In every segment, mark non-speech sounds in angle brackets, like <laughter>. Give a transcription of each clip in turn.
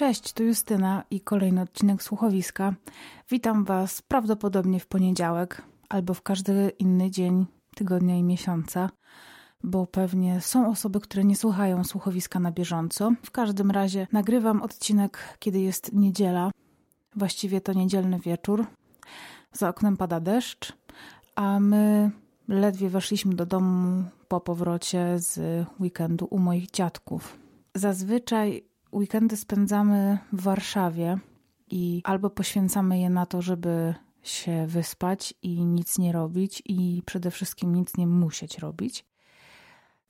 Cześć, tu Justyna i kolejny odcinek słuchowiska. Witam Was prawdopodobnie w poniedziałek albo w każdy inny dzień tygodnia i miesiąca, bo pewnie są osoby, które nie słuchają słuchowiska na bieżąco. W każdym razie nagrywam odcinek, kiedy jest niedziela, właściwie to niedzielny wieczór. Za oknem pada deszcz, a my ledwie weszliśmy do domu po powrocie z weekendu u moich dziadków. Zazwyczaj weekendy spędzamy w Warszawie i albo poświęcamy je na to, żeby się wyspać i nic nie robić, i przede wszystkim nic nie musieć robić,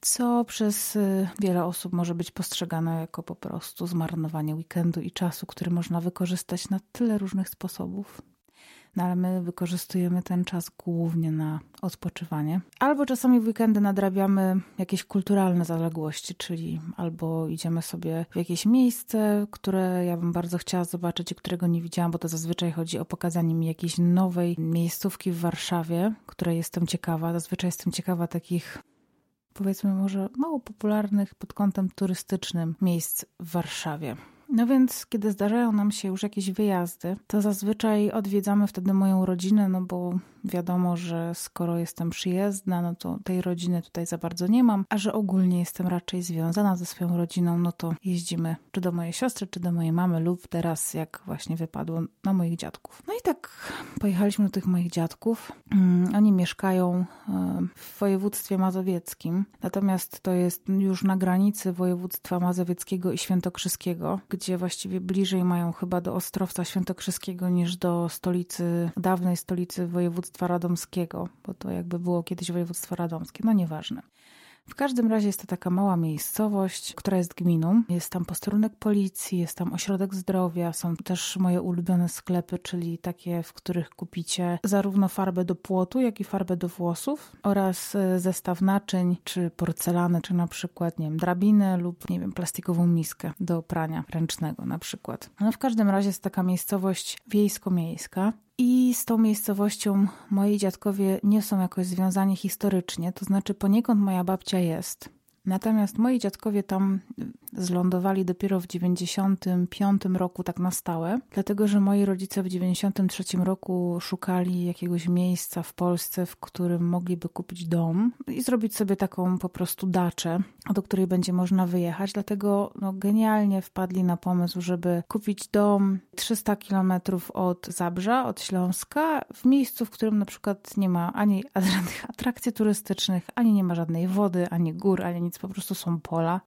co przez y, wiele osób może być postrzegane jako po prostu zmarnowanie weekendu i czasu, który można wykorzystać na tyle różnych sposobów no ale my wykorzystujemy ten czas głównie na odpoczywanie. Albo czasami w weekendy nadrabiamy jakieś kulturalne zaległości, czyli albo idziemy sobie w jakieś miejsce, które ja bym bardzo chciała zobaczyć i którego nie widziałam, bo to zazwyczaj chodzi o pokazanie mi jakiejś nowej miejscówki w Warszawie, której jestem ciekawa. Zazwyczaj jestem ciekawa takich powiedzmy może mało popularnych pod kątem turystycznym miejsc w Warszawie. No więc, kiedy zdarzają nam się już jakieś wyjazdy, to zazwyczaj odwiedzamy wtedy moją rodzinę, no bo wiadomo, że skoro jestem przyjezdna, no to tej rodziny tutaj za bardzo nie mam, a że ogólnie jestem raczej związana ze swoją rodziną, no to jeździmy czy do mojej siostry, czy do mojej mamy, lub teraz, jak właśnie wypadło, na moich dziadków. No i tak pojechaliśmy do tych moich dziadków. Mm, oni mieszkają e, w województwie mazowieckim, natomiast to jest już na granicy województwa mazowieckiego i świętokrzyskiego, gdzie właściwie bliżej mają chyba do Ostrowca Świętokrzyskiego niż do stolicy, dawnej stolicy województwa radomskiego, bo to jakby było kiedyś województwo radomskie, no nieważne. W każdym razie jest to taka mała miejscowość, która jest gminą. Jest tam posterunek policji, jest tam ośrodek zdrowia, są też moje ulubione sklepy, czyli takie, w których kupicie zarówno farbę do płotu, jak i farbę do włosów oraz e, zestaw naczyń, czy porcelany, czy na przykład, nie wiem, drabinę lub, nie wiem, plastikową miskę do prania ręcznego na przykład. No w każdym razie jest taka miejscowość wiejsko-miejska. I z tą miejscowością moi dziadkowie nie są jakoś związani historycznie, to znaczy poniekąd moja babcia jest. Natomiast moi dziadkowie tam zlądowali dopiero w 95 roku tak na stałe, dlatego że moi rodzice w 93 roku szukali jakiegoś miejsca w Polsce, w którym mogliby kupić dom i zrobić sobie taką po prostu daczę, do której będzie można wyjechać. Dlatego no, genialnie wpadli na pomysł, żeby kupić dom 300 kilometrów od Zabrza, od Śląska, w miejscu, w którym na przykład nie ma ani żadnych <laughs> atrakcji turystycznych, ani nie ma żadnej wody, ani gór, ani nic, po prostu są pola.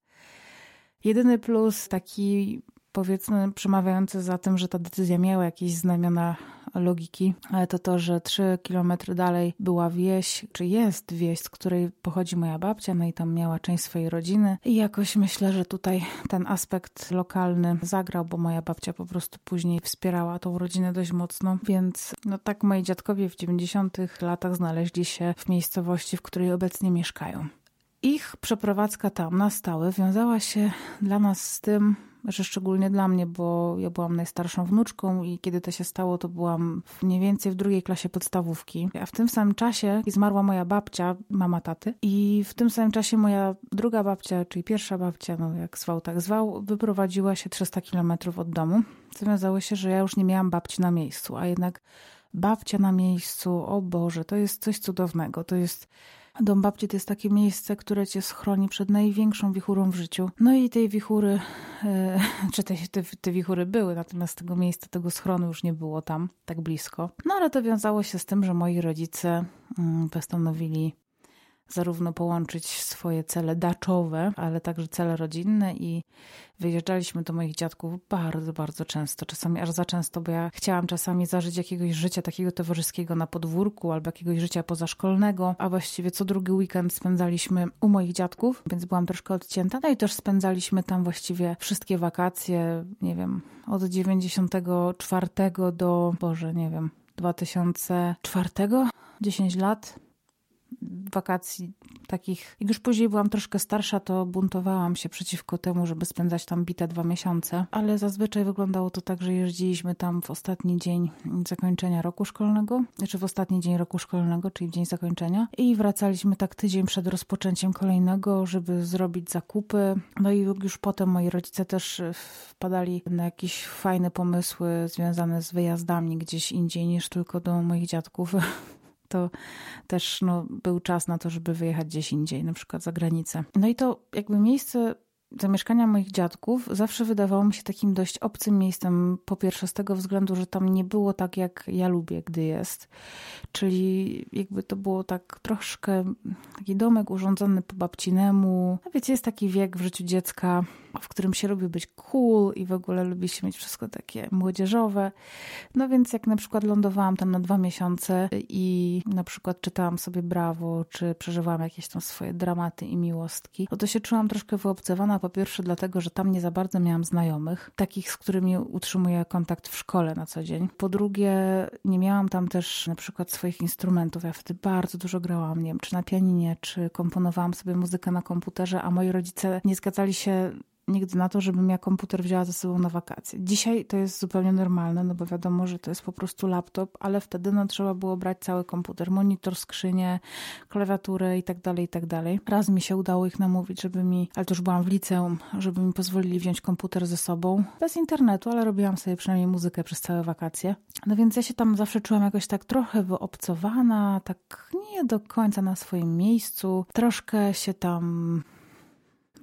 Jedyny plus taki powiedzmy przemawiający za tym, że ta decyzja miała jakieś znamiona logiki, ale to to, że trzy kilometry dalej była wieś, czy jest wieś, z której pochodzi moja babcia, no i tam miała część swojej rodziny i jakoś myślę, że tutaj ten aspekt lokalny zagrał, bo moja babcia po prostu później wspierała tą rodzinę dość mocno, więc no tak moi dziadkowie w 90 latach znaleźli się w miejscowości, w której obecnie mieszkają. Ich przeprowadzka tam na stałe wiązała się dla nas z tym, że szczególnie dla mnie, bo ja byłam najstarszą wnuczką i kiedy to się stało, to byłam mniej więcej w drugiej klasie podstawówki. A w tym samym czasie zmarła moja babcia, mama taty, i w tym samym czasie moja druga babcia, czyli pierwsza babcia, no jak zwał, tak zwał, wyprowadziła się 300 kilometrów od domu. Co wiązało się, że ja już nie miałam babci na miejscu, a jednak babcia na miejscu, o Boże, to jest coś cudownego. To jest Dom babci to jest takie miejsce, które cię schroni przed największą wichurą w życiu. No i tej wichury, e, <laughs> czy te, te, te wichury były, natomiast tego miejsca, tego schronu już nie było tam tak blisko. No ale to wiązało się z tym, że moi rodzice mm, postanowili zarówno połączyć swoje cele daczowe, ale także cele rodzinne i wyjeżdżaliśmy do moich dziadków bardzo, bardzo często, czasami aż za często, bo ja chciałam czasami zażyć jakiegoś życia takiego towarzyskiego na podwórku albo jakiegoś życia pozaszkolnego, a właściwie co drugi weekend spędzaliśmy u moich dziadków, więc byłam troszkę odcięta. No i też spędzaliśmy tam właściwie wszystkie wakacje, nie wiem, od 94 do, Boże, nie wiem, 2004, 10 lat wakacji takich. Jak już później byłam troszkę starsza, to buntowałam się przeciwko temu, żeby spędzać tam bite dwa miesiące, ale zazwyczaj wyglądało to tak, że jeździliśmy tam w ostatni dzień zakończenia roku szkolnego, znaczy w ostatni dzień roku szkolnego, czyli w dzień zakończenia i wracaliśmy tak tydzień przed rozpoczęciem kolejnego, żeby zrobić zakupy. No i już potem moi rodzice też wpadali na jakieś fajne pomysły związane z wyjazdami gdzieś indziej niż tylko do moich dziadków <laughs> to też no, był czas na to, żeby wyjechać gdzieś indziej, na przykład za granicę. No i to jakby miejsce zamieszkania moich dziadków zawsze wydawało mi się takim dość obcym miejscem. Po pierwsze, z tego względu, że tam nie było tak, jak ja lubię, gdy jest. Czyli jakby to było tak troszkę taki domek urządzony po babcinemu. A wiecie, jest taki wiek w życiu dziecka, w którym się lubi być cool i w ogóle lubi się mieć wszystko takie młodzieżowe. No więc jak na przykład lądowałam tam na dwa miesiące i na przykład czytałam sobie Brawo, czy przeżywałam jakieś tam swoje dramaty i miłostki, no to się czułam troszkę wyobcowana. Po pierwsze dlatego, że tam nie za bardzo miałam znajomych, takich, z którymi utrzymuję kontakt w szkole na co dzień. Po drugie, nie miałam tam też na przykład swoich instrumentów. Ja wtedy bardzo dużo grałam, nie wiem, czy na pianinie, czy komponowałam sobie muzykę na komputerze, a moi rodzice nie zgadzali się nigdy na to, żebym ja komputer wzięła ze sobą na wakacje. Dzisiaj to jest zupełnie normalne, no bo wiadomo, że to jest po prostu laptop, ale wtedy no, trzeba było brać cały komputer, monitor, skrzynię, klawiaturę i tak dalej, i tak dalej. Raz mi się udało ich namówić, żeby mi, ale to już byłam w liceum, żeby mi pozwolili wziąć komputer ze sobą. Bez internetu, ale robiłam sobie przynajmniej muzykę przez całe wakacje. No więc ja się tam zawsze czułam jakoś tak trochę wyobcowana, tak nie do końca na swoim miejscu. Troszkę się tam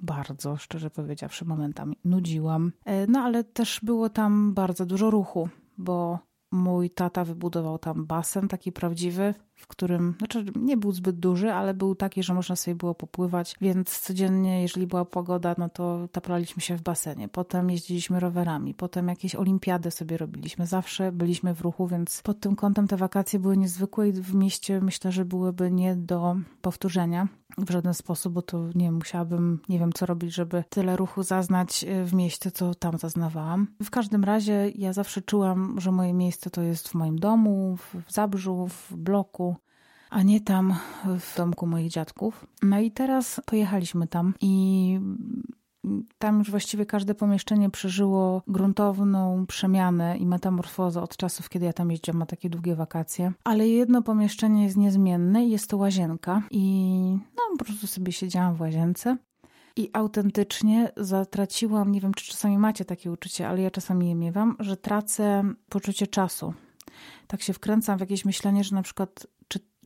bardzo, szczerze powiedziawszy, momentami nudziłam. E, no ale też było tam bardzo dużo ruchu, bo mój tata wybudował tam basen taki prawdziwy, w którym, znaczy nie był zbyt duży, ale był taki, że można sobie było popływać, więc codziennie, jeżeli była pogoda, no to taplaliśmy się w basenie. Potem jeździliśmy rowerami, potem jakieś olimpiady sobie robiliśmy. Zawsze byliśmy w ruchu, więc pod tym kątem te wakacje były niezwykłe i w mieście myślę, że byłyby nie do powtórzenia w żaden sposób, bo to nie musiałabym, nie wiem co robić, żeby tyle ruchu zaznać e, w mieście, co tam zaznawałam. W każdym razie ja zawsze czułam, że moje miejsce to jest w moim domu, w Zabrzu, w bloku, a nie tam w domku moich dziadków. No i teraz pojechaliśmy tam i tam już właściwie każde pomieszczenie przeżyło gruntowną przemianę i metamorfozę od czasów, kiedy ja tam jeździłam na takie długie wakacje. Ale jedno pomieszczenie jest niezmienne i jest to łazienka. I no, po prostu sobie siedziałam w łazience. I autentycznie zatraciłam, nie wiem czy czasami macie takie uczucie, ale ja czasami je miewam, że tracę poczucie czasu. Tak się wkręcam w jakieś myślenie, że na przykład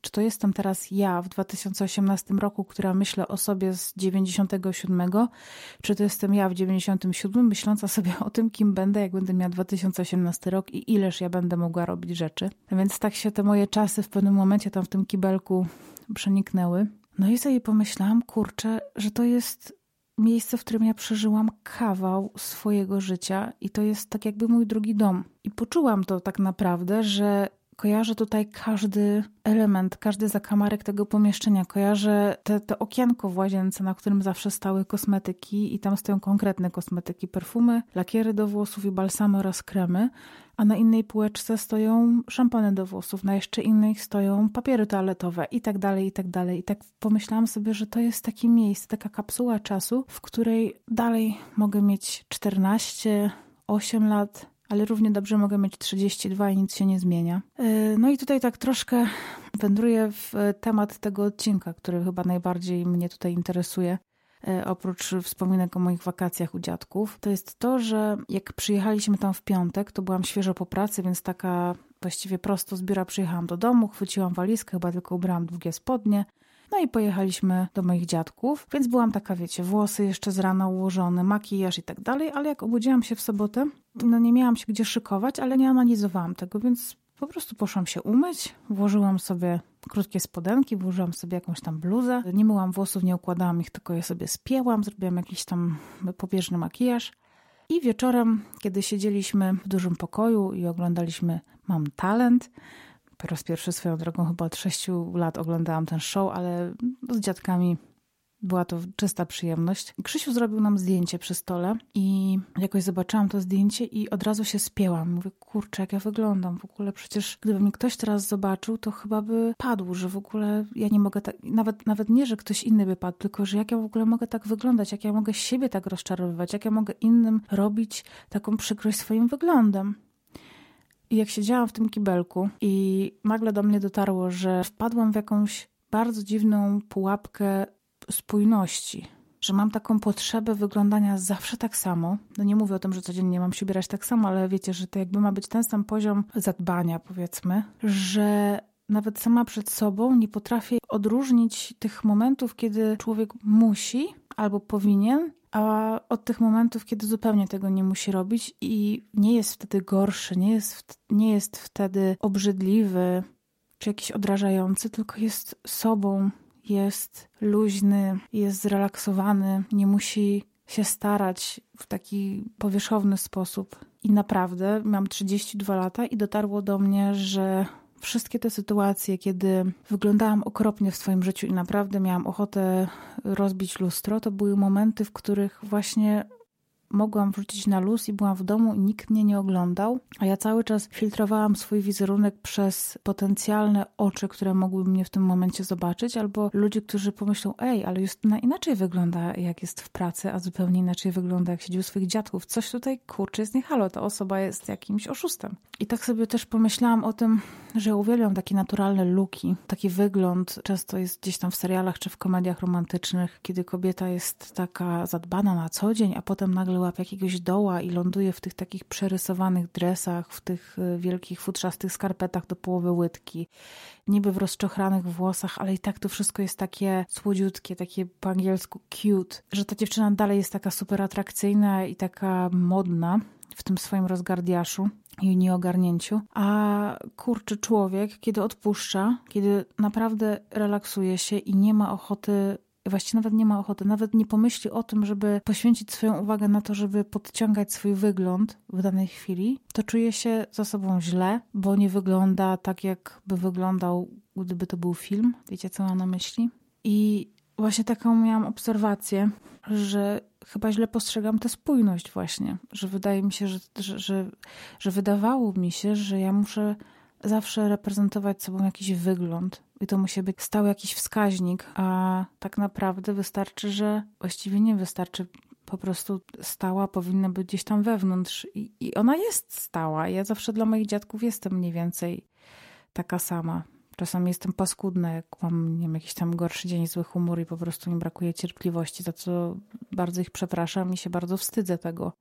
czy to jestem teraz ja w 2018 roku, która myślę o sobie z 97, czy to jestem ja w 97, myśląca sobie o tym, kim będę, jak będę miała 2018 rok i ileż ja będę mogła robić rzeczy. Więc tak się te moje czasy w pewnym momencie tam w tym kibelku przeniknęły. No i sobie pomyślałam, kurczę, że to jest miejsce, w którym ja przeżyłam kawał swojego życia i to jest tak jakby mój drugi dom. I poczułam to tak naprawdę, że kojarzę tutaj każdy element, każdy zakamarek tego pomieszczenia. Kojarzę te, te okienko w łazience, na którym zawsze stały kosmetyki i tam stoją konkretne kosmetyki, perfumy, lakiery do włosów i balsamy oraz kremy, a na innej półeczce stoją szampony do włosów, na jeszcze innej stoją papiery toaletowe i tak dalej, i tak dalej. I tak pomyślałam sobie, że to jest takie miejsce, taka kapsuła czasu, w której dalej mogę mieć 14, 8 lat, ale równie dobrze mogę mieć 32 i nic się nie zmienia. E, no i tutaj tak troszkę wędruję w temat tego odcinka, który chyba najbardziej mnie tutaj interesuje. E, oprócz wspominek o moich wakacjach u dziadków, to jest to, że jak przyjechaliśmy tam w piątek, to byłam świeżo po pracy, więc taka właściwie prosto z biura przyjechałam do domu, chwyciłam walizkę, chyba tylko ubrałam długie spodnie, no i pojechaliśmy do moich dziadków, więc byłam taka, wiecie, włosy jeszcze z rana ułożone, makijaż i tak dalej, ale jak obudziłam się w sobotę, no nie miałam się gdzie szykować, ale nie analizowałam tego, więc po prostu poszłam się umyć, włożyłam sobie krótkie spodenki, włożyłam sobie jakąś tam bluzę, nie myłam włosów, nie układałam ich, tylko je sobie spięłam, zrobiłam jakiś tam pobieżny makijaż. I wieczorem, kiedy siedzieliśmy w dużym pokoju i oglądaliśmy Mam Talent, po raz pierwszy swoją drogą chyba od 6 lat oglądałam ten show, ale z dziadkami była to czysta przyjemność. Krzysiu zrobił nam zdjęcie przy stole i jakoś zobaczyłam to zdjęcie i od razu się spięłam. Mówię, kurczę, jak ja wyglądam. W ogóle przecież gdyby mnie ktoś teraz zobaczył, to chyba by padł, że w ogóle ja nie mogę tak, nawet, nawet nie, że ktoś inny by padł, tylko że jak ja w ogóle mogę tak wyglądać, jak ja mogę siebie tak rozczarowywać, jak ja mogę innym robić taką przykrość swoim wyglądem. I jak siedziałam w tym kibelku i nagle do mnie dotarło, że wpadłam w jakąś bardzo dziwną pułapkę spójności, że mam taką potrzebę wyglądania zawsze tak samo. No nie mówię o tym, że codziennie mam się ubierać tak samo, ale wiecie, że to jakby ma być ten sam poziom zadbania, powiedzmy, że nawet sama przed sobą nie potrafię odróżnić tych momentów, kiedy człowiek musi albo powinien, a od tych momentów, kiedy zupełnie tego nie musi robić i nie jest wtedy gorszy, nie jest, nie jest wtedy obrzydliwy czy jakiś odrażający, tylko jest sobą, jest luźny, jest zrelaksowany, nie musi się starać w taki powierzchowny sposób. I naprawdę mam 32 lata i dotarło do mnie, że wszystkie te sytuacje, kiedy wyglądałam okropnie w swoim życiu i naprawdę miałam ochotę rozbić lustro, to były momenty, w których właśnie mogłam wrzucić na luz i byłam w domu i nikt mnie nie oglądał, a ja cały czas filtrowałam swój wizerunek przez potencjalne oczy, które mogłyby mnie w tym momencie zobaczyć, albo ludzi, którzy pomyślą, ej, ale Justyna inaczej wygląda jak jest w pracy, a zupełnie inaczej wygląda jak siedzi u swoich dziadków. Coś tutaj, kurczę, jest nie halo, ta osoba jest jakimś oszustem. I tak sobie też pomyślałam o tym, że uwielbiam takie naturalne luki, taki wygląd. Często jest gdzieś tam w serialach czy w komediach romantycznych, kiedy kobieta jest taka zadbana na co dzień, a potem nagle łapie jakiegoś doła i ląduje w tych takich przerysowanych dresach, w tych y, wielkich futrzastych skarpetach do połowy łydki, niby w rozczochranych włosach, ale i tak to wszystko jest takie słodziutkie, takie po angielsku cute, że ta dziewczyna dalej jest taka super atrakcyjna i taka modna w tym swoim rozgardiaszu i nieogarnięciu. A kurczy człowiek, kiedy odpuszcza, kiedy naprawdę relaksuje się i nie ma ochoty właściwie nawet nie ma ochoty, nawet nie pomyśli o tym, żeby poświęcić swoją uwagę na to, żeby podciągać swój wygląd w danej chwili, to czuje się za sobą źle, bo nie wygląda tak, jakby wyglądał, gdyby to był film. Wiecie, co mam na myśli? I właśnie taką miałam obserwację, że chyba źle postrzegam tę spójność właśnie, że wydaje mi się, że, że, że, że wydawało mi się, że ja muszę zawsze reprezentować sobą jakiś wygląd i to musi być stały jakiś wskaźnik, a tak naprawdę wystarczy, że właściwie nie wystarczy po prostu stała powinna być gdzieś tam wewnątrz i, i ona jest stała. Ja zawsze dla moich dziadków jestem mniej więcej taka sama. Czasami jestem paskudna, jak mam nie wiem, jakiś tam gorszy dzień, zły humor i po prostu mi brakuje cierpliwości, za co bardzo ich przepraszam i się bardzo wstydzę tego.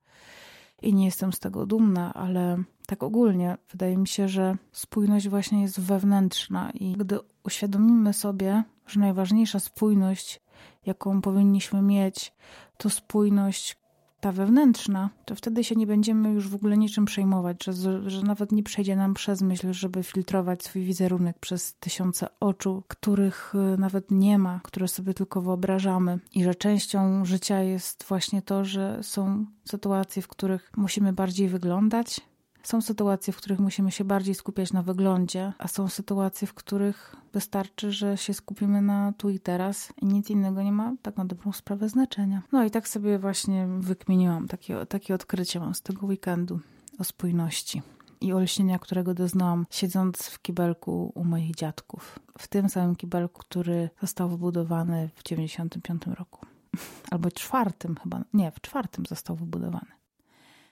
I nie jestem z tego dumna, ale tak ogólnie wydaje mi się, że spójność właśnie jest wewnętrzna i gdy uświadomimy sobie, że najważniejsza spójność, jaką powinniśmy mieć, to spójność, ta wewnętrzna, to wtedy się nie będziemy już w ogóle niczym przejmować, że, że nawet nie przejdzie nam przez myśl, żeby filtrować swój wizerunek przez tysiące oczu, których y, nawet nie ma, które sobie tylko wyobrażamy. I że częścią życia jest właśnie to, że są sytuacje, w których musimy bardziej wyglądać, są sytuacje, w których musimy się bardziej skupiać na wyglądzie, a są sytuacje, w których wystarczy, że się skupimy na tu i teraz i nic innego nie ma tak na dobrą sprawę znaczenia. No i tak sobie właśnie wykminiłam, takie, takie odkrycie mam z tego weekendu o spójności i olśnienia, którego doznałam siedząc w kibelku u moich dziadków. W tym samym kibelku, który został wybudowany w 95 roku. <laughs> Albo czwartym chyba, nie, w czwartym został wybudowany.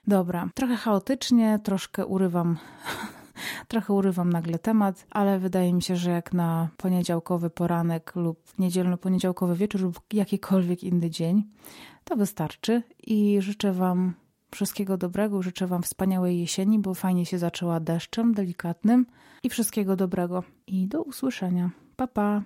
Dobra, trochę chaotycznie, troszkę urywam <laughs> trochę urywam nagle temat, ale wydaje mi się, że jak na poniedziałkowy poranek lub niedzielno-poniedziałkowy wieczór lub jakikolwiek inny dzień, to wystarczy i życzę Wam wszystkiego dobrego, życzę Wam wspaniałej jesieni, bo fajnie się zaczęła deszczem delikatnym i wszystkiego dobrego. I do usłyszenia. Pa, pa!